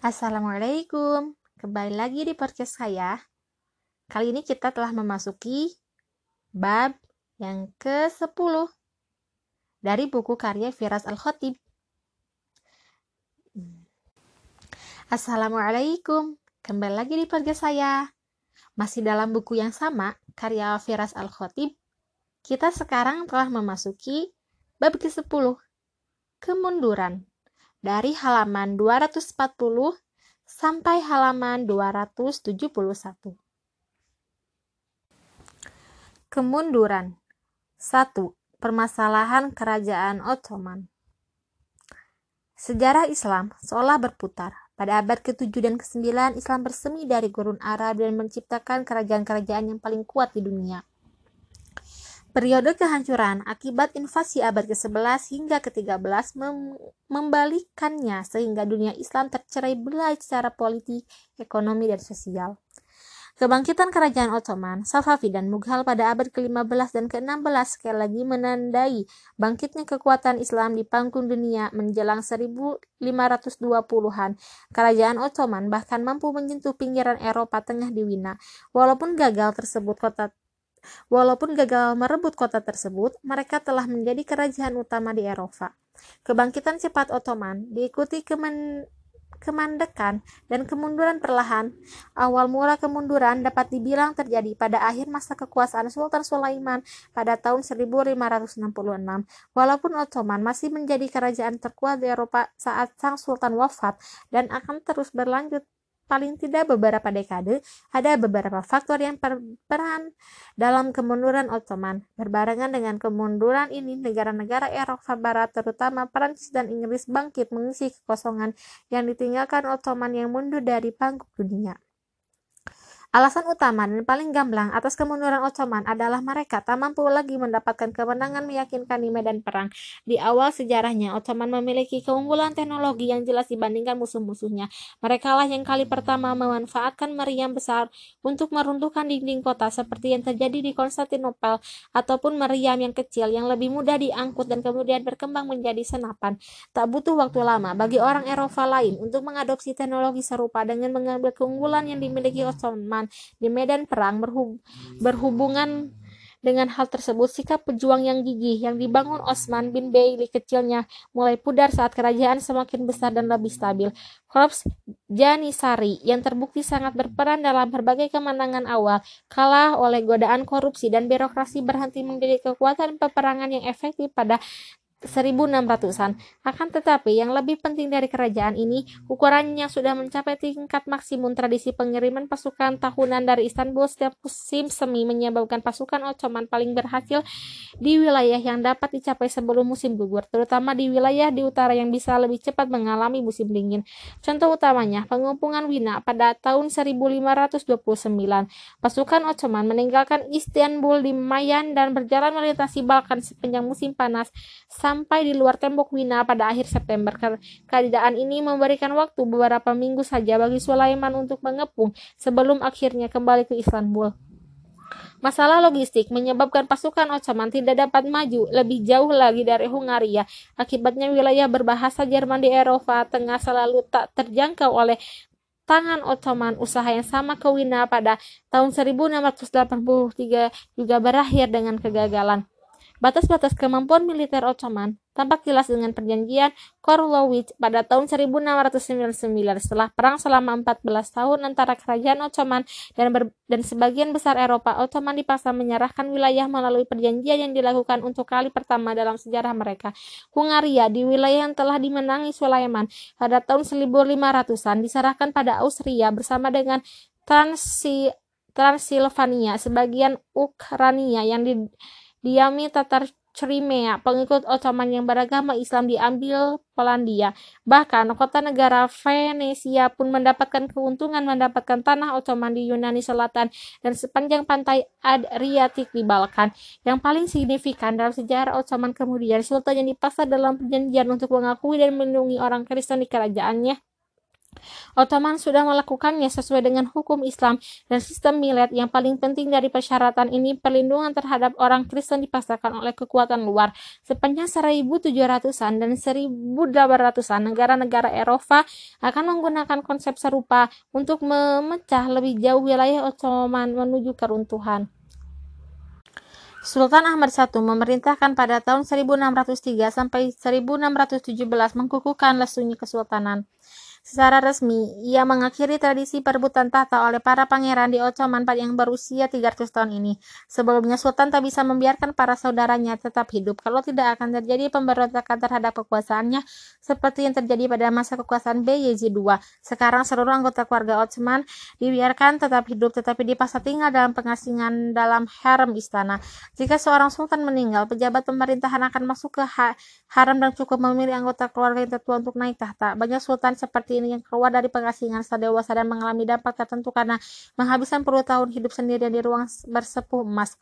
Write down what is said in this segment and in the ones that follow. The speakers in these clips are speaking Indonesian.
Assalamualaikum, kembali lagi di podcast saya. Kali ini kita telah memasuki bab yang ke-10 dari buku karya Firas Al-Khatib. Assalamualaikum, kembali lagi di podcast saya. Masih dalam buku yang sama, karya Firas Al-Khatib, kita sekarang telah memasuki bab ke-10, kemunduran dari halaman 240 sampai halaman 271. Kemunduran 1. Permasalahan Kerajaan Ottoman Sejarah Islam seolah berputar. Pada abad ke-7 dan ke-9, Islam bersemi dari gurun Arab dan menciptakan kerajaan-kerajaan yang paling kuat di dunia. Periode kehancuran akibat invasi abad ke-11 hingga ke-13 mem membalikannya sehingga dunia Islam tercerai belah secara politik, ekonomi, dan sosial. Kebangkitan kerajaan Ottoman, Safavi, dan Mughal pada abad ke-15 dan ke-16 sekali lagi menandai bangkitnya kekuatan Islam di panggung dunia menjelang 1520-an. Kerajaan Ottoman bahkan mampu menyentuh pinggiran Eropa Tengah di Wina. Walaupun gagal tersebut kota Walaupun gagal merebut kota tersebut, mereka telah menjadi kerajaan utama di Eropa. Kebangkitan cepat Ottoman diikuti kemen kemandekan dan kemunduran perlahan. Awal mula kemunduran dapat dibilang terjadi pada akhir masa kekuasaan Sultan Sulaiman pada tahun 1566. Walaupun Ottoman masih menjadi kerajaan terkuat di Eropa saat sang sultan wafat dan akan terus berlanjut paling tidak beberapa dekade, ada beberapa faktor yang berperan dalam kemunduran Ottoman. Berbarengan dengan kemunduran ini, negara-negara Eropa Barat, terutama Prancis dan Inggris, bangkit mengisi kekosongan yang ditinggalkan Ottoman yang mundur dari panggung dunia. Alasan utama dan paling gamblang atas kemunduran Ottoman adalah mereka tak mampu lagi mendapatkan kemenangan meyakinkan di medan perang. Di awal sejarahnya, Ottoman memiliki keunggulan teknologi yang jelas dibandingkan musuh-musuhnya. Mereka lah yang kali pertama memanfaatkan meriam besar untuk meruntuhkan dinding kota seperti yang terjadi di Konstantinopel ataupun meriam yang kecil yang lebih mudah diangkut dan kemudian berkembang menjadi senapan. Tak butuh waktu lama bagi orang Eropa lain untuk mengadopsi teknologi serupa dengan mengambil keunggulan yang dimiliki Ottoman di medan perang berhub berhubungan dengan hal tersebut, sikap pejuang yang gigih yang dibangun Osman bin Bailey kecilnya mulai pudar saat kerajaan semakin besar dan lebih stabil. Korps Janisari yang terbukti sangat berperan dalam berbagai kemenangan awal, kalah oleh godaan korupsi dan birokrasi berhenti menjadi kekuatan peperangan yang efektif pada 1600-an. Akan tetapi, yang lebih penting dari kerajaan ini, ukurannya sudah mencapai tingkat maksimum tradisi pengiriman pasukan tahunan dari Istanbul setiap musim semi menyebabkan pasukan Ottoman paling berhasil di wilayah yang dapat dicapai sebelum musim gugur, terutama di wilayah di utara yang bisa lebih cepat mengalami musim dingin. Contoh utamanya, pengumpungan Wina pada tahun 1529. Pasukan Ottoman meninggalkan Istanbul di Mayan dan berjalan melintasi Balkan sepanjang musim panas sampai di luar tembok Wina pada akhir September. Keadaan ini memberikan waktu beberapa minggu saja bagi Sulaiman untuk mengepung sebelum akhirnya kembali ke Istanbul. Masalah logistik menyebabkan pasukan Ottoman tidak dapat maju lebih jauh lagi dari Hungaria. Akibatnya wilayah berbahasa Jerman di Eropa Tengah selalu tak terjangkau oleh tangan Ottoman. Usaha yang sama ke Wina pada tahun 1683 juga berakhir dengan kegagalan. Batas-batas kemampuan militer Ottoman tampak jelas dengan perjanjian Korlowitz pada tahun 1699 setelah perang selama 14 tahun antara kerajaan Ottoman dan, dan sebagian besar Eropa. Ottoman dipaksa menyerahkan wilayah melalui perjanjian yang dilakukan untuk kali pertama dalam sejarah mereka. Hungaria di wilayah yang telah dimenangi Sulaiman pada tahun 1500-an diserahkan pada Austria bersama dengan Transi Transilvania, sebagian Ukraina yang di diami Tatar Crimea, pengikut Ottoman yang beragama Islam diambil Polandia. Bahkan kota negara Venesia pun mendapatkan keuntungan mendapatkan tanah Ottoman di Yunani Selatan dan sepanjang pantai Adriatik di Balkan. Yang paling signifikan dalam sejarah Ottoman kemudian Sultan yang dipaksa dalam perjanjian untuk mengakui dan melindungi orang Kristen di kerajaannya Ottoman sudah melakukannya sesuai dengan hukum Islam dan sistem milet yang paling penting dari persyaratan ini perlindungan terhadap orang Kristen dipaksakan oleh kekuatan luar. Sepanjang 1700-an dan 1800-an negara-negara Eropa akan menggunakan konsep serupa untuk memecah lebih jauh wilayah Ottoman menuju keruntuhan. Sultan Ahmad I memerintahkan pada tahun 1603 sampai 1617 mengkukuhkan lesunya kesultanan. Secara resmi, ia mengakhiri tradisi perebutan tahta oleh para pangeran di Ottoman yang berusia 300 tahun ini. Sebelumnya, Sultan tak bisa membiarkan para saudaranya tetap hidup kalau tidak akan terjadi pemberontakan terhadap kekuasaannya seperti yang terjadi pada masa kekuasaan Bayezid II. Sekarang seluruh anggota keluarga Ottoman dibiarkan tetap hidup tetapi dipaksa tinggal dalam pengasingan dalam harem istana. Jika seorang sultan meninggal, pejabat pemerintahan akan masuk ke ha harem dan cukup memilih anggota keluarga yang tertua untuk naik tahta. Banyak sultan seperti ini yang keluar dari pengasingan setelah dewasa dan mengalami dampak tertentu karena menghabiskan puluh tahun hidup sendirian di ruang bersepuh emas.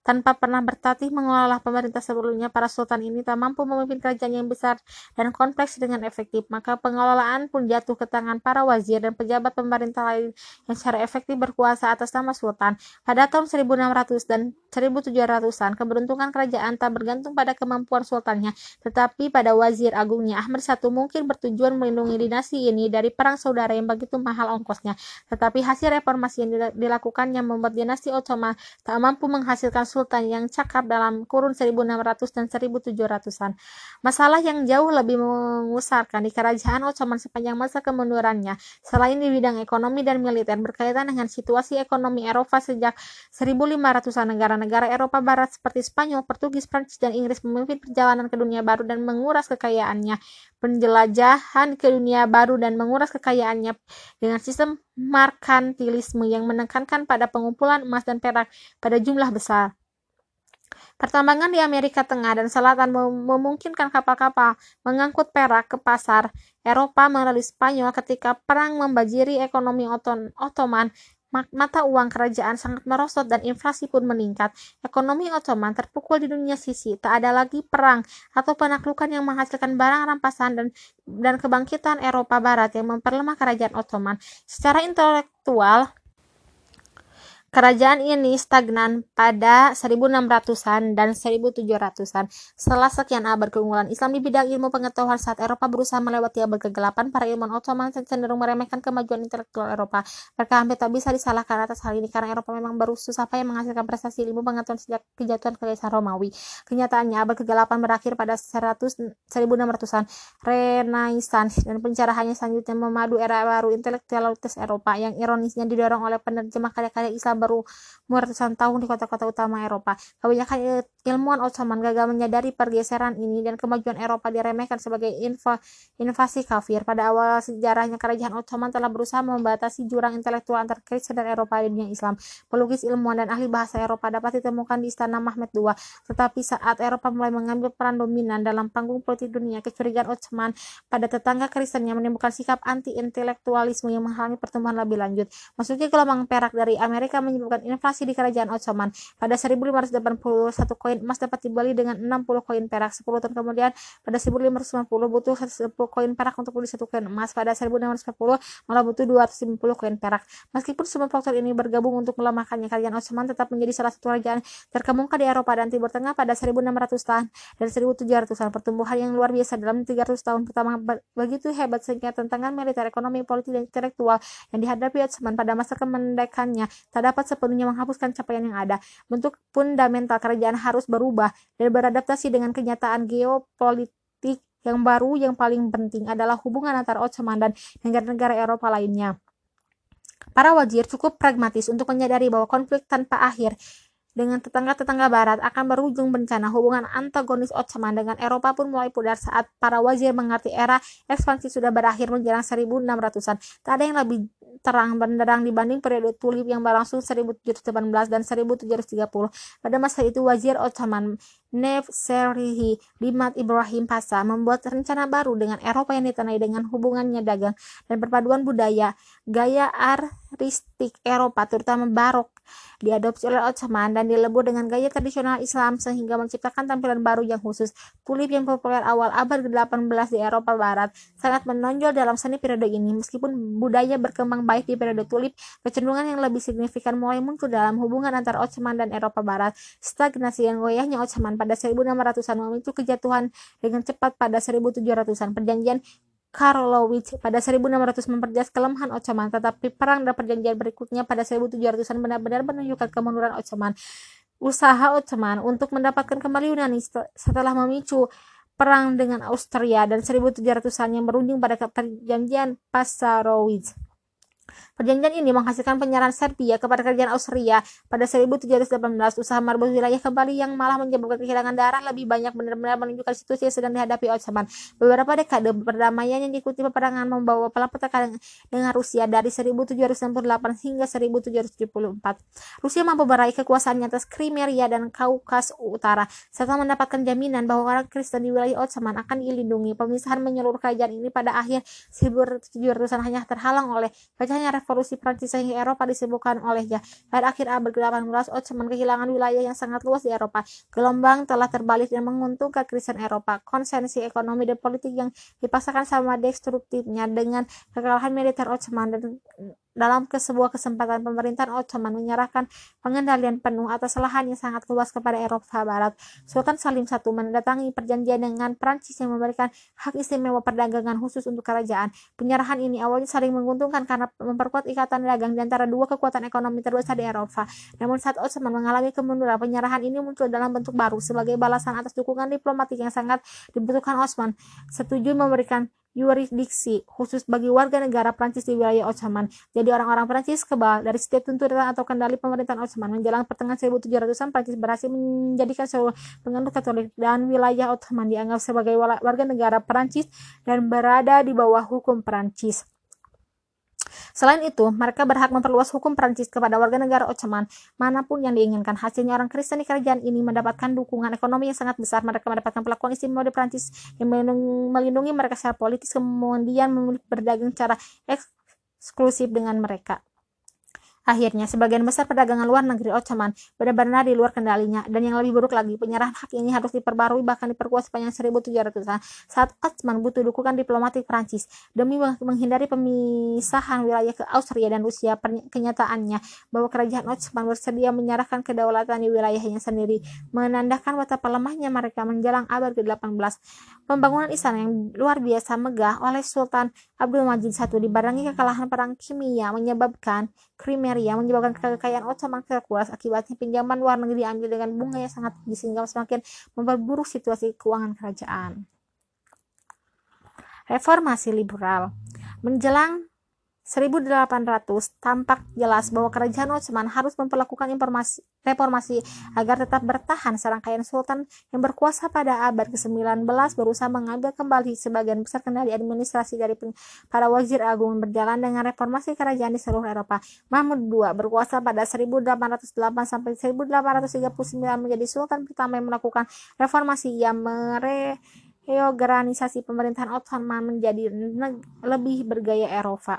Tanpa pernah bertatih mengelola pemerintah sebelumnya, para sultan ini tak mampu memimpin kerajaan yang besar dan kompleks dengan efektif, maka pengelolaan pun jatuh ke tangan para wazir dan pejabat pemerintah lain yang secara efektif berkuasa atas nama sultan. Pada tahun 1600 dan 1700-an, keberuntungan kerajaan tak bergantung pada kemampuan sultannya, tetapi pada wazir agungnya. Ahmad I mungkin bertujuan melindungi dinasti ini dari perang saudara yang begitu mahal ongkosnya, tetapi hasil reformasi yang dilakukannya membuat dinasti Ottoman tak mampu menghasilkan sultan yang cakap dalam kurun 1600 dan 1700-an. Masalah yang jauh lebih mengusarkan di kerajaan Ottoman sepanjang masa kemundurannya, selain di bidang ekonomi dan militer berkaitan dengan situasi ekonomi Eropa sejak 1500-an negara-negara Eropa Barat seperti Spanyol, Portugis, Prancis, dan Inggris memimpin perjalanan ke dunia baru dan menguras kekayaannya. Penjelajahan ke dunia baru dan menguras kekayaannya dengan sistem merkantilisme yang menekankan pada pengumpulan emas dan perak pada jumlah besar. Pertambangan di Amerika Tengah dan Selatan memungkinkan kapal-kapal mengangkut perak ke pasar Eropa melalui Spanyol ketika perang membajiri ekonomi Ottoman mata uang kerajaan sangat merosot dan inflasi pun meningkat. Ekonomi Ottoman terpukul di dunia sisi, tak ada lagi perang atau penaklukan yang menghasilkan barang rampasan dan dan kebangkitan Eropa Barat yang memperlemah kerajaan Ottoman. Secara intelektual, Kerajaan ini stagnan pada 1600-an dan 1700-an. Setelah sekian abad keunggulan Islam di bidang ilmu pengetahuan saat Eropa berusaha melewati abad kegelapan, para ilmuwan Ottoman cenderung meremehkan kemajuan intelektual Eropa. Mereka hampir tak bisa disalahkan atas hal ini karena Eropa memang baru susah payah menghasilkan prestasi ilmu pengetahuan sejak kejatuhan Kekaisaran Romawi. Kenyataannya, abad kegelapan berakhir pada 100 1600-an. Renaissance dan pencerahannya selanjutnya memadu era baru intelektualitas Eropa yang ironisnya didorong oleh penerjemah karya-karya Islam baru ratusan tahun di kota-kota utama Eropa. Kebanyakan ilmuwan Ottoman gagal menyadari pergeseran ini dan kemajuan Eropa diremehkan sebagai inv invasi kafir. Pada awal sejarahnya kerajaan Ottoman telah berusaha membatasi jurang intelektual antar Kristen dan Eropa di dunia Islam. Pelukis ilmuwan dan ahli bahasa Eropa dapat ditemukan di istana Mehmed II. Tetapi saat Eropa mulai mengambil peran dominan dalam panggung politik dunia, kecurigaan Ottoman pada tetangga Kristen yang menimbulkan sikap anti-intelektualisme yang menghalangi pertumbuhan lebih lanjut. Masuknya gelombang perak dari Amerika menyebabkan inflasi di kerajaan Ottoman. Pada 1581 koin emas dapat dibeli dengan 60 koin perak. 10 tahun kemudian pada 1550 butuh 10 koin perak untuk beli satu koin emas. Pada 1640 malah butuh 250 koin perak. Meskipun semua faktor ini bergabung untuk melemahkannya, kerajaan Ottoman tetap menjadi salah satu kerajaan terkemuka di Eropa dan Timur Tengah pada 1600-an dan 1700-an. Pertumbuhan yang luar biasa dalam 300 tahun pertama begitu hebat sehingga tantangan militer, ekonomi, politik, dan intelektual yang dihadapi Ottoman pada masa kemendekannya tak dapat sepenuhnya menghapuskan capaian yang ada. Bentuk fundamental kerajaan harus berubah dan beradaptasi dengan kenyataan geopolitik yang baru yang paling penting adalah hubungan antara Ottoman dan negara-negara Eropa lainnya. Para wazir cukup pragmatis untuk menyadari bahwa konflik tanpa akhir dengan tetangga-tetangga barat akan berujung bencana. Hubungan antagonis Ottoman dengan Eropa pun mulai pudar saat para wazir mengerti era ekspansi sudah berakhir menjelang 1600-an. Tak ada yang lebih terang benderang dibanding periode tulip yang berlangsung 1718 dan 1730. Pada masa itu wazir Ottoman Nefserihi Limat Ibrahim Pasha membuat rencana baru dengan Eropa yang ditandai dengan hubungannya dagang dan perpaduan budaya, gaya aristik Eropa terutama barok diadopsi oleh Ottoman dan dilebur dengan gaya tradisional Islam sehingga menciptakan tampilan baru yang khusus. Tulip yang populer awal abad ke-18 di Eropa Barat sangat menonjol dalam seni periode ini. Meskipun budaya berkembang baik di periode tulip, kecenderungan yang lebih signifikan mulai muncul dalam hubungan antara Ottoman dan Eropa Barat. Stagnasi yang goyahnya Ottoman pada 1600-an memicu kejatuhan dengan cepat pada 1700-an. Perjanjian Karlowitz pada 1600 memperjelas kelemahan Ottoman, tetapi perang dan perjanjian berikutnya pada 1700-an benar-benar menunjukkan kemunduran Ottoman. Usaha Ottoman untuk mendapatkan kembali Yunani setelah memicu perang dengan Austria dan 1700-an yang berujung pada perjanjian Passarowitz. Perjanjian ini menghasilkan penyerahan Serbia kepada kerajaan Austria pada 1718. Usaha merebut wilayah kembali yang malah menyebabkan kehilangan darah lebih banyak benar-benar menunjukkan situasi yang sedang dihadapi Ottoman. Beberapa dekade perdamaian yang diikuti peperangan membawa petaka dengan Rusia dari 1768 hingga 1774. Rusia mampu meraih kekuasaannya atas Crimea dan Kaukas Utara serta mendapatkan jaminan bahwa orang Kristen di wilayah Ottoman akan dilindungi. Pemisahan menyeluruh kerajaan ini pada akhir 1700-an hanya terhalang oleh pecahnya revolusi Prancis sehingga Eropa disibukkan olehnya. Pada akhir abad ke-18, Ottoman kehilangan wilayah yang sangat luas di Eropa. Gelombang telah terbalik dan menguntungkan Kristen Eropa. Konsensi ekonomi dan politik yang dipaksakan sama destruktifnya dengan kekalahan militer Ottoman dan dalam sebuah kesempatan pemerintahan Ottoman menyerahkan pengendalian penuh atas lahan yang sangat luas kepada Eropa Barat. Sultan Salim I mendatangi perjanjian dengan Prancis yang memberikan hak istimewa perdagangan khusus untuk kerajaan. Penyerahan ini awalnya saling menguntungkan karena memperkuat ikatan dagang di antara dua kekuatan ekonomi terbesar di Eropa. Namun saat Ottoman mengalami kemunduran, penyerahan ini muncul dalam bentuk baru sebagai balasan atas dukungan diplomatik yang sangat dibutuhkan Osman. Setuju memberikan yurisdiksi khusus bagi warga negara Prancis di wilayah Ottoman. Jadi orang-orang Prancis kebal dari setiap tuntutan atau kendali pemerintahan Ottoman. Menjelang pertengahan 1700-an, Prancis berhasil menjadikan seluruh penganut Katolik dan wilayah Ottoman dianggap sebagai warga negara Prancis dan berada di bawah hukum Prancis. Selain itu, mereka berhak memperluas hukum Prancis kepada warga negara Ottoman mana pun yang diinginkan. Hasilnya orang Kristen di kerajaan ini mendapatkan dukungan ekonomi yang sangat besar. Mereka mendapatkan perlakuan istimewa di Prancis yang melindungi mereka secara politis, kemudian memiliki berdagang secara eksklusif dengan mereka. Akhirnya, sebagian besar perdagangan luar negeri Ottoman benar-benar di luar kendalinya, dan yang lebih buruk lagi, penyerahan hak ini harus diperbarui bahkan diperkuat sepanjang 1700-an saat Ottoman butuh dukungan diplomatik Prancis. Demi menghindari pemisahan wilayah ke Austria dan Rusia, kenyataannya bahwa kerajaan Ottoman bersedia menyerahkan kedaulatan di wilayahnya sendiri, menandakan betapa lemahnya mereka menjelang abad ke-18. Pembangunan Islam yang luar biasa megah oleh Sultan Abdul Majid I dibarengi kekalahan perang kimia menyebabkan Crimea menyebabkan kekayaan Ottoman terkuras akibatnya pinjaman luar negeri diambil dengan bunga yang sangat tinggi sehingga semakin memperburuk situasi keuangan kerajaan. Reformasi liberal menjelang 1800 tampak jelas bahwa kerajaan Ottoman harus memperlakukan informasi, reformasi agar tetap bertahan. Serangkaian sultan yang berkuasa pada abad ke-19 berusaha mengambil kembali sebagian besar kendali administrasi dari para wazir agung berjalan dengan reformasi kerajaan di seluruh Eropa. Mahmud II berkuasa pada 1808 sampai 1839 menjadi sultan pertama yang melakukan reformasi yang mere reorganisasi pemerintahan Ottoman menjadi lebih bergaya Eropa.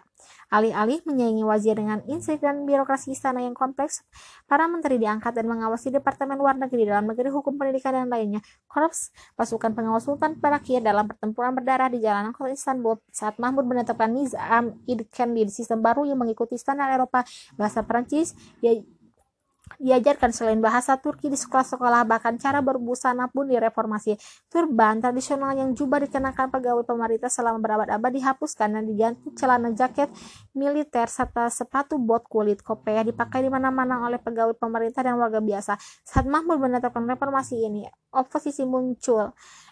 Alih-alih menyaingi wazir dengan instrik dan birokrasi istana yang kompleks, para menteri diangkat dan mengawasi Departemen Luar Negeri, dalam negeri, hukum pendidikan, dan lainnya. Korps pasukan pengawas sultan berakhir dalam pertempuran berdarah di jalanan kota Istanbul saat Mahmud menetapkan Nizam Id-Kendi sistem baru yang mengikuti standar Eropa bahasa Perancis, diajarkan selain bahasa Turki di sekolah-sekolah bahkan cara berbusana pun direformasi. Turban tradisional yang jubah dikenakan pegawai pemerintah selama berabad-abad dihapuskan dan diganti celana jaket militer serta sepatu bot kulit kopiah dipakai di mana-mana oleh pegawai pemerintah dan warga biasa. Saat Mahmud menetapkan reformasi ini, oposisi muncul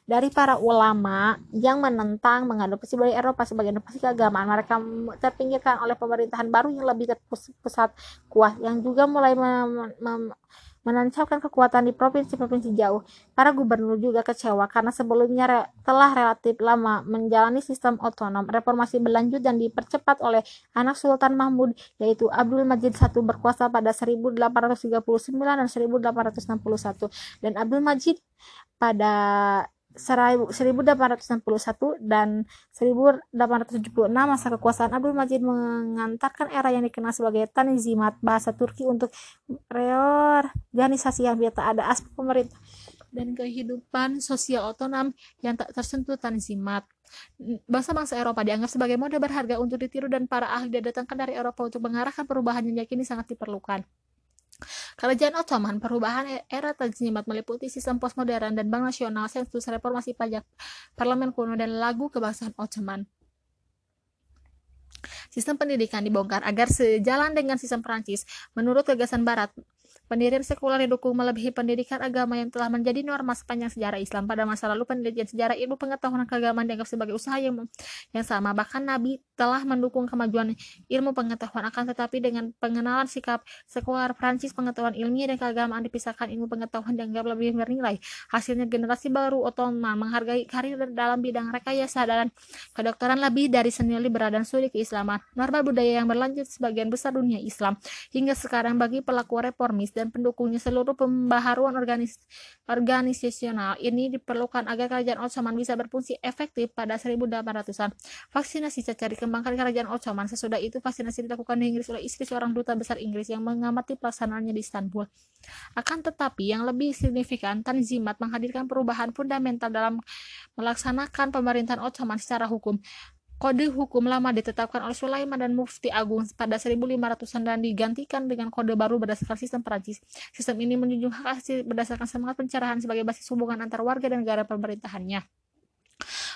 dari para ulama yang menentang mengadopsi budaya Eropa sebagai inovasi keagamaan. Mereka terpinggirkan oleh pemerintahan baru yang lebih terpusat kuat yang juga mulai menancapkan kekuatan di provinsi-provinsi jauh. Para gubernur juga kecewa karena sebelumnya re telah relatif lama menjalani sistem otonom. Reformasi berlanjut dan dipercepat oleh anak Sultan Mahmud yaitu Abdul Majid I berkuasa pada 1839 dan 1861 dan Abdul Majid pada 1861 dan 1876 masa kekuasaan Abdul Majid mengantarkan era yang dikenal sebagai Tanzimat bahasa Turki untuk reorganisasi yang biar tak ada aspek pemerintah dan kehidupan sosial otonom yang tak tersentuh Tanzimat. Bangsa-bangsa Eropa dianggap sebagai model berharga untuk ditiru dan para ahli didatangkan dari Eropa untuk mengarahkan perubahan yang yakini sangat diperlukan. Kerajaan Ottoman, perubahan e- era Tanzimat meliputi sistem postmodern dan bank nasional, sensus, reformasi pajak, parlemen kuno, dan lagu kebangsaan Ottoman. Sistem pendidikan dibongkar agar sejalan dengan sistem Perancis. Menurut gagasan Barat, Pendirian sekuler didukung melebihi pendidikan agama yang telah menjadi norma sepanjang sejarah Islam. Pada masa lalu, penelitian sejarah ilmu pengetahuan keagamaan dianggap sebagai usaha yang, yang sama. Bahkan Nabi telah mendukung kemajuan ilmu pengetahuan, akan tetapi dengan pengenalan sikap sekuler Prancis, pengetahuan ilmiah dan keagamaan dipisahkan ilmu pengetahuan dianggap lebih bernilai. Hasilnya generasi baru Ottoman menghargai karir dalam bidang rekayasa dan kedokteran lebih dari seni liberal dan studi keislaman. Norma budaya yang berlanjut sebagian besar dunia Islam. Hingga sekarang bagi pelaku reformis dan pendukungnya seluruh pembaharuan organis organisasional ini diperlukan agar kerajaan Ottoman bisa berfungsi efektif pada 1800-an. Vaksinasi cacar dikembangkan kerajaan Ottoman. Sesudah itu vaksinasi dilakukan di Inggris oleh istri seorang duta besar Inggris yang mengamati pelaksanaannya di Istanbul. Akan tetapi yang lebih signifikan, Tanzimat menghadirkan perubahan fundamental dalam melaksanakan pemerintahan Ottoman secara hukum. Kode hukum lama ditetapkan oleh Sulaiman dan Mufti Agung pada 1500-an dan digantikan dengan kode baru berdasarkan sistem Perancis. Sistem ini menjunjung hak asasi berdasarkan semangat pencerahan sebagai basis hubungan antar warga dan negara pemerintahannya.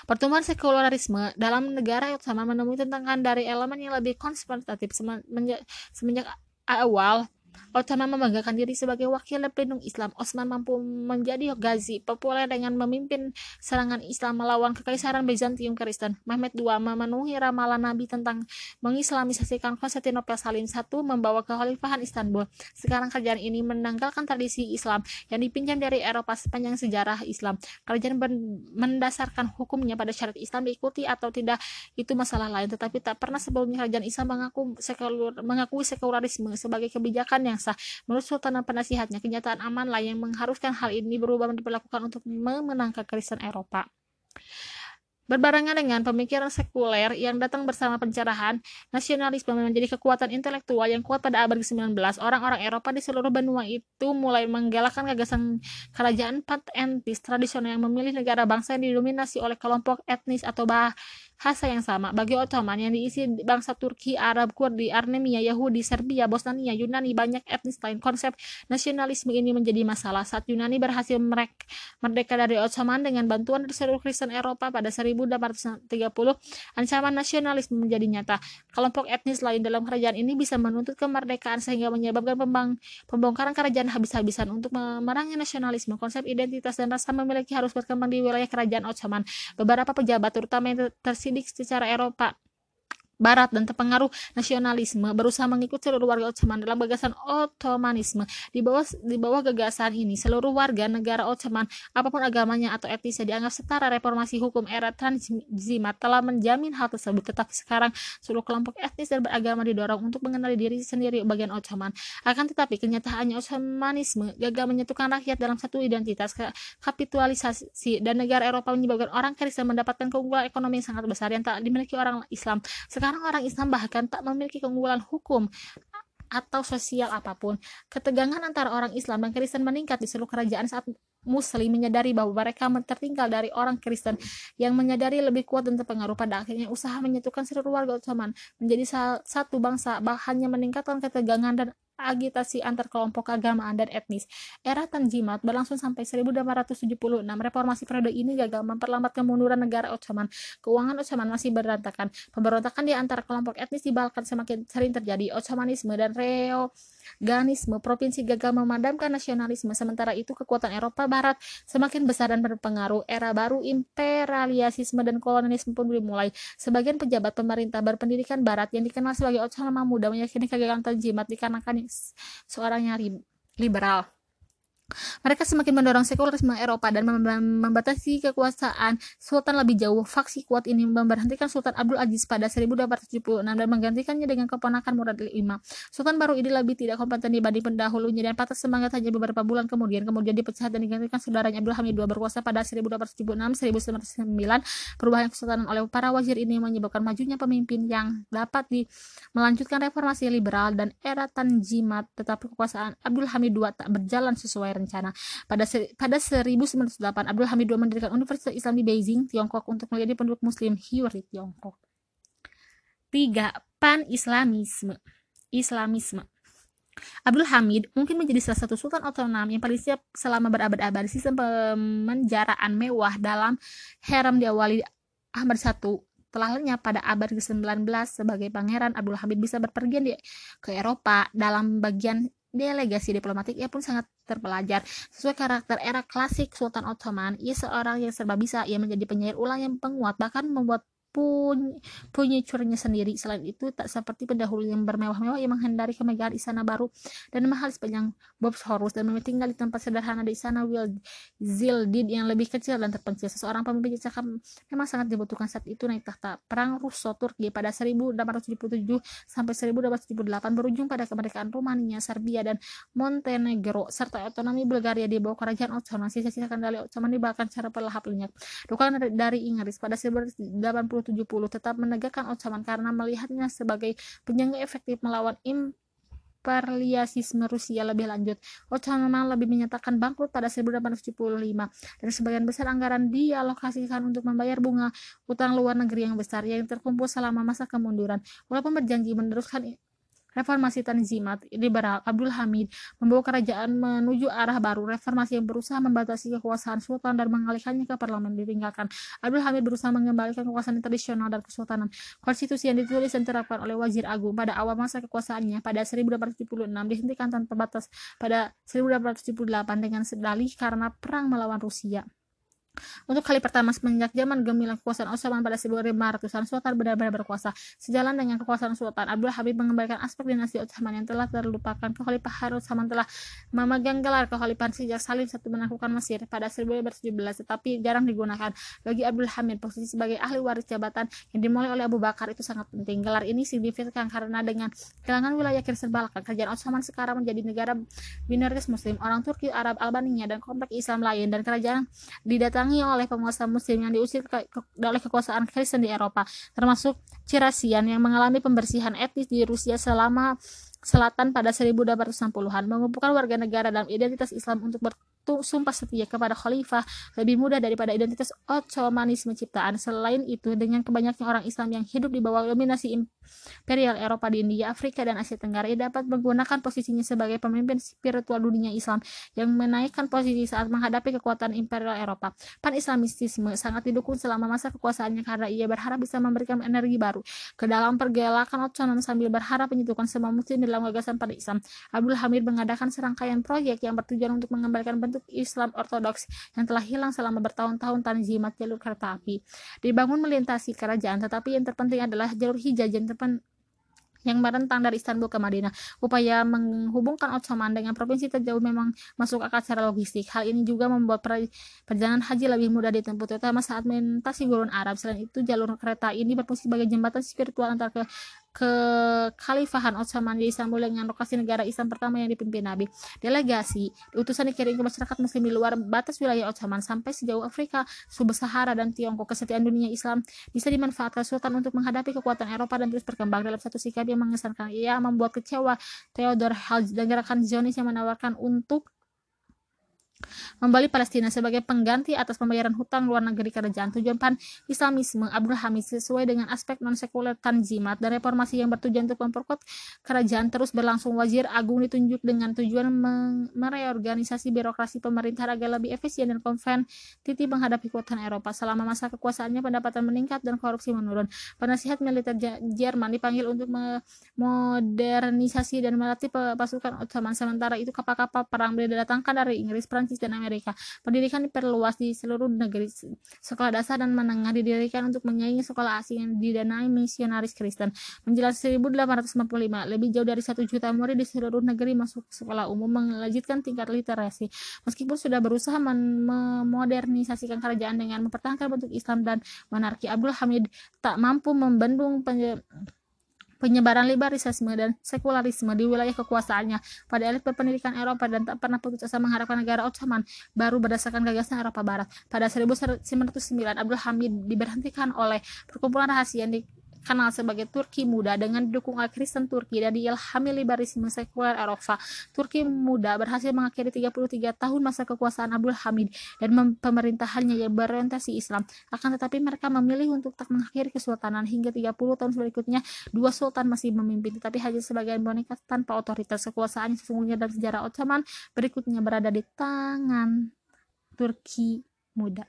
Pertumbuhan sekularisme dalam negara yang sama menemui tantangan dari elemen yang lebih konservatif semenjak awal Ottoman membanggakan diri sebagai wakil pelindung Islam. Osman mampu menjadi Ghazi, populer dengan memimpin serangan Islam melawan kekaisaran Bizantium Kristen. Mehmet II memenuhi ramalan Nabi tentang mengislamisasikan Konstantinopel Salim I membawa kekhalifahan Istanbul. Sekarang kerajaan ini menanggalkan tradisi Islam yang dipinjam dari Eropa sepanjang sejarah Islam. Kerajaan mendasarkan hukumnya pada syariat Islam diikuti atau tidak itu masalah lain, tetapi tak pernah sebelumnya kerajaan Islam mengaku sekular, mengakui sekularisme sebagai kebijakan yang sah. Menurut Sultan dan penasihatnya, kenyataan amanlah yang mengharuskan hal ini berubah diperlakukan untuk memenangkan Kristen Eropa. Berbarengan dengan pemikiran sekuler yang datang bersama pencerahan, nasionalisme menjadi kekuatan intelektual yang kuat pada abad ke-19. Orang-orang Eropa di seluruh benua itu mulai menggalakkan gagasan kerajaan patentis tradisional yang memilih negara bangsa yang didominasi oleh kelompok etnis atau bah bahasa yang sama. Bagi Ottoman yang diisi bangsa Turki, Arab, Kurdi, Armenia, Yahudi, Serbia, Bosnia, Yunani, banyak etnis lain. Konsep nasionalisme ini menjadi masalah saat Yunani berhasil merdeka dari Ottoman dengan bantuan dari seluruh Kristen Eropa pada 1830. Ancaman nasionalisme menjadi nyata. Kelompok etnis lain dalam kerajaan ini bisa menuntut kemerdekaan sehingga menyebabkan pembang, pembongkaran kerajaan habis-habisan untuk memerangi nasionalisme. Konsep identitas dan rasa memiliki harus berkembang di wilayah kerajaan Ottoman. Beberapa pejabat terutama yang tersidik secara Eropa Barat dan terpengaruh nasionalisme berusaha mengikuti seluruh warga Ottoman dalam gagasan Ottomanisme. Di bawah di bawah gagasan ini, seluruh warga negara Ottoman, apa pun agamanya atau etnisnya dianggap setara. Reformasi hukum era Tanzimat telah menjamin hal tersebut. Tetapi sekarang seluruh kelompok etnis dan beragama didorong untuk mengenali diri sendiri bagian Ottoman. Akan tetapi kenyataannya Ottomanisme gagal menyatukan rakyat dalam satu identitas kapitalisasi dan negara Eropa menyebabkan orang Kristen mendapatkan keunggulan ekonomi yang sangat besar yang tak dimiliki orang Islam. Orang Islam bahkan tak memiliki keunggulan hukum atau sosial apa pun. Ketegangan antara orang Islam dan Kristen meningkat di seluruh kerajaan saat Muslim menyadari bahwa mereka tertinggal dari orang Kristen yang menyadari lebih kuat dan terpengaruh pada akhirnya usaha menyatukan seluruh warga Ottoman menjadi satu bangsa bahannya meningkatkan ketegangan dan agitasi antar kelompok keagamaan dan etnis. Era Tanzimat berlangsung sampai 1876. Reformasi periode ini gagal memperlambat kemunduran negara Ottoman. Keuangan Ottoman masih berantakan. Pemberontakan di antara kelompok etnis di Balkan semakin sering terjadi. Ottomanisme dan reorganisme provinsi gagal memadamkan nasionalisme. Sementara itu kekuatan Eropa Barat semakin besar dan berpengaruh. Era baru imperialisme dan kolonialisme pun dimulai. Sebagian pejabat pemerintah berpendidikan Barat yang dikenal sebagai Ottoman muda meyakini kegagalan Tanzimat dikarenakan seorang yang liberal. Mereka semakin mendorong sekularisme Eropa dan membatasi kekuasaan Sultan lebih jauh. Faksi kuat ini memberhentikan Sultan Abdul Aziz pada 1276 dan menggantikannya dengan keponakan Murad V. Sultan baru ini lebih tidak kompeten dibanding pendahulunya dan patah semangat hanya beberapa bulan kemudian. Kemudian dipecat dan digantikan saudaranya Abdul Hamid II berkuasa pada 1276-1909. Perubahan kesultanan oleh para wazir ini menyebabkan majunya pemimpin yang dapat di melanjutkan reformasi liberal dan era Tanjimat, tetapi kekuasaan Abdul Hamid II tak berjalan sesuai rencana. Pada pada 1908 Abdul Hamid II mendirikan Universitas Islam di Beijing, Tiongkok untuk menjadi penduduk muslim Hyuri Tiongkok. 3. Pan-Islamisme Islamisme Abdul Hamid mungkin menjadi salah satu sultan otonom yang paling siap selama berabad-abad sistem pemenjaraan mewah dalam harem diawali Ahmad I telah lenyap pada abad ke-19 sebagai pangeran Abdul Hamid bisa berpergian di, ke Eropa dalam bagian delegasi diplomatik ia pun sangat terpelajar. Sesuai karakter era klasik Sultan Ottoman ia seorang yang serba bisa. Ia menjadi penyair ulang yang penguat bahkan membuat pun punya curnya sendiri. Selain itu, tak seperti pendahulu yang bermewah-mewah yang menghindari kemegahan istana baru dan mahal sepanjang Bob's Horus dan tinggal di tempat sederhana di istana Will Zildid yang lebih kecil dan terpencil. Seseorang pemimpin cakap memang sangat dibutuhkan saat itu naik tahta. Perang Russo Turki pada 1877 sampai 1878 berujung pada kemerdekaan Rumania, Serbia, dan Montenegro serta otonomi Bulgaria di bawah kerajaan Ottoman. Sisa-sisa kendali Ottoman dibakar secara perlahan lenyap. Dukungan dari Inggris pada 1880 tetap menegakkan Ottoman karena melihatnya sebagai penyangga efektif melawan imperialisme Rusia lebih lanjut. Ottoman lebih menyatakan bangkrut pada 1875 dan sebagian besar anggaran dialokasikan untuk membayar bunga utang luar negeri yang besar yang terkumpul selama masa kemunduran. Walaupun berjanji meneruskan Reformasi Tanzimat liberal Abdul Hamid membawa kerajaan menuju arah baru reformasi yang berusaha membatasi kekuasaan sultan dan mengalihkannya ke parlemen ditinggalkan. Abdul Hamid berusaha mengembalikan kekuasaan tradisional dan kesultanan. Konstitusi yang ditulis dan diterapkan oleh Wazir Agung pada awal masa kekuasaannya pada 1876 dihentikan tanpa batas pada 1878 dengan sedalih karena perang melawan Rusia. Untuk kali pertama semenjak zaman gemilang kekuasaan Osman pada 1500-an, Sultan benar-benar berkuasa. Sejalan dengan kekuasaan Sultan, Abdul Habib mengembalikan aspek dinasti Utsman yang telah terlupakan. Kekhalifahan Utsman telah memegang gelar kekhalifahan sejak Salim satu menaklukkan Mesir pada 1517, tetapi jarang digunakan. Bagi Abdul Hamid, posisi sebagai ahli waris jabatan yang dimulai oleh Abu Bakar itu sangat penting. Gelar ini signifikan karena dengan kehilangan wilayah Kirsen Balkan, kerajaan Osman sekarang menjadi negara minoritas Muslim, orang Turki, Arab, Albania, dan komplek Islam lain, dan kerajaan didatangi didatangi oleh penguasa muslim yang diusir ke, ke, oleh kekuasaan Kristen di Eropa, termasuk Cirasian yang mengalami pembersihan etnis di Rusia selama Selatan pada 1860-an, mengumpulkan warga negara dalam identitas Islam untuk bersumpah setia kepada khalifah lebih mudah daripada identitas Ottomanisme ciptaan. Selain itu, dengan kebanyaknya orang Islam yang hidup di bawah dominasi imperial Eropa di India, Afrika, dan Asia Tenggara, ia dapat menggunakan posisinya sebagai pemimpin spiritual dunia Islam yang menaikkan posisi saat menghadapi kekuatan imperial Eropa. Pan-Islamisme sangat didukung selama masa kekuasaannya karena ia berharap bisa memberikan energi baru ke dalam pergelakan Ottoman sambil berharap menyatukan semua muslim dalam gagasan pada Islam. Abdul Hamid mengadakan serangkaian proyek yang bertujuan untuk mengembalikan bentuk Islam ortodoks yang telah hilang selama bertahun-tahun tanzimat jalur kereta api. Dibangun melintasi kerajaan, tetapi yang terpenting adalah jalur hijaz yang terpen yang merentang dari Istanbul ke Madinah. Upaya menghubungkan Ottoman dengan provinsi terjauh memang masuk akal secara logistik. Hal ini juga membuat perjalanan haji lebih mudah ditempuh, terutama saat melintasi gurun Arab. Selain itu, jalur kereta ini berfungsi sebagai jembatan spiritual antara ke kekhalifahan Ottoman di Istanbul dengan lokasi negara Islam pertama yang dipimpin Nabi. Delegasi utusan dikirim ke masyarakat muslim di luar batas wilayah Ottoman sampai sejauh Afrika, Sub-Sahara dan Tiongkok. Kesetiaan dunia Islam bisa dimanfaatkan Sultan untuk menghadapi kekuatan Eropa dan terus berkembang dalam satu sikap yang mengesankan. Ia membuat kecewa Theodor Herzl dan gerakan Zionis yang menawarkan untuk Membali Palestina sebagai pengganti atas pembayaran hutang luar negeri kerajaan. Tujuan pan-Islamisme Abdul Hamid sesuai dengan aspek non-sekuler tanzimat dan reformasi yang bertujuan untuk memperkuat kerajaan terus berlangsung. Wazir Agung ditunjuk dengan tujuan mereorganisasi birokrasi pemerintah agar lebih efisien dan kompetitif menghadapi kekuatan Eropa. Selama masa kekuasaannya pendapatan meningkat dan korupsi menurun. Penasihat militer Jerman dipanggil untuk modernisasi dan melatih pasukan Ottoman. Sementara itu kapal-kapal perang didatangkan dari Inggris, Prancis dan Amerika. Pendidikan diperluas di seluruh negeri. Sekolah dasar dan menengah didirikan untuk menyaingi sekolah asing yang didanai misionaris Kristen. Menjelang 1845, lebih jauh dari satu juta murid di seluruh negeri masuk sekolah umum melanjutkan tingkat literasi. Meskipun sudah berusaha memodernisasikan kerajaan dengan mempertahankan bentuk Islam dan monarki, Abdul Hamid tak mampu membendung penyebaran liberalisme dan sekularisme di wilayah kekuasaannya pada elit berpendidikan Eropa dan tak pernah putus asa mengharapkan negara Ottoman baru berdasarkan gagasan Eropa Barat. Pada 1909, Abdul Hamid diberhentikan oleh perkumpulan rahasia yang di dikenal sebagai Turki Muda dengan dukungan Kristen Turki dan diilhami liberalisme sekuler Eropa. Turki Muda berhasil mengakhiri 33 tahun masa kekuasaan Abdul Hamid dan pemerintahannya yang berorientasi Islam. Akan tetapi mereka memilih untuk tak mengakhiri kesultanan hingga 30 tahun berikutnya dua sultan masih memimpin tetapi hanya sebagian boneka tanpa otoritas kekuasaan sesungguhnya dalam sejarah Ottoman berikutnya berada di tangan Turki Muda.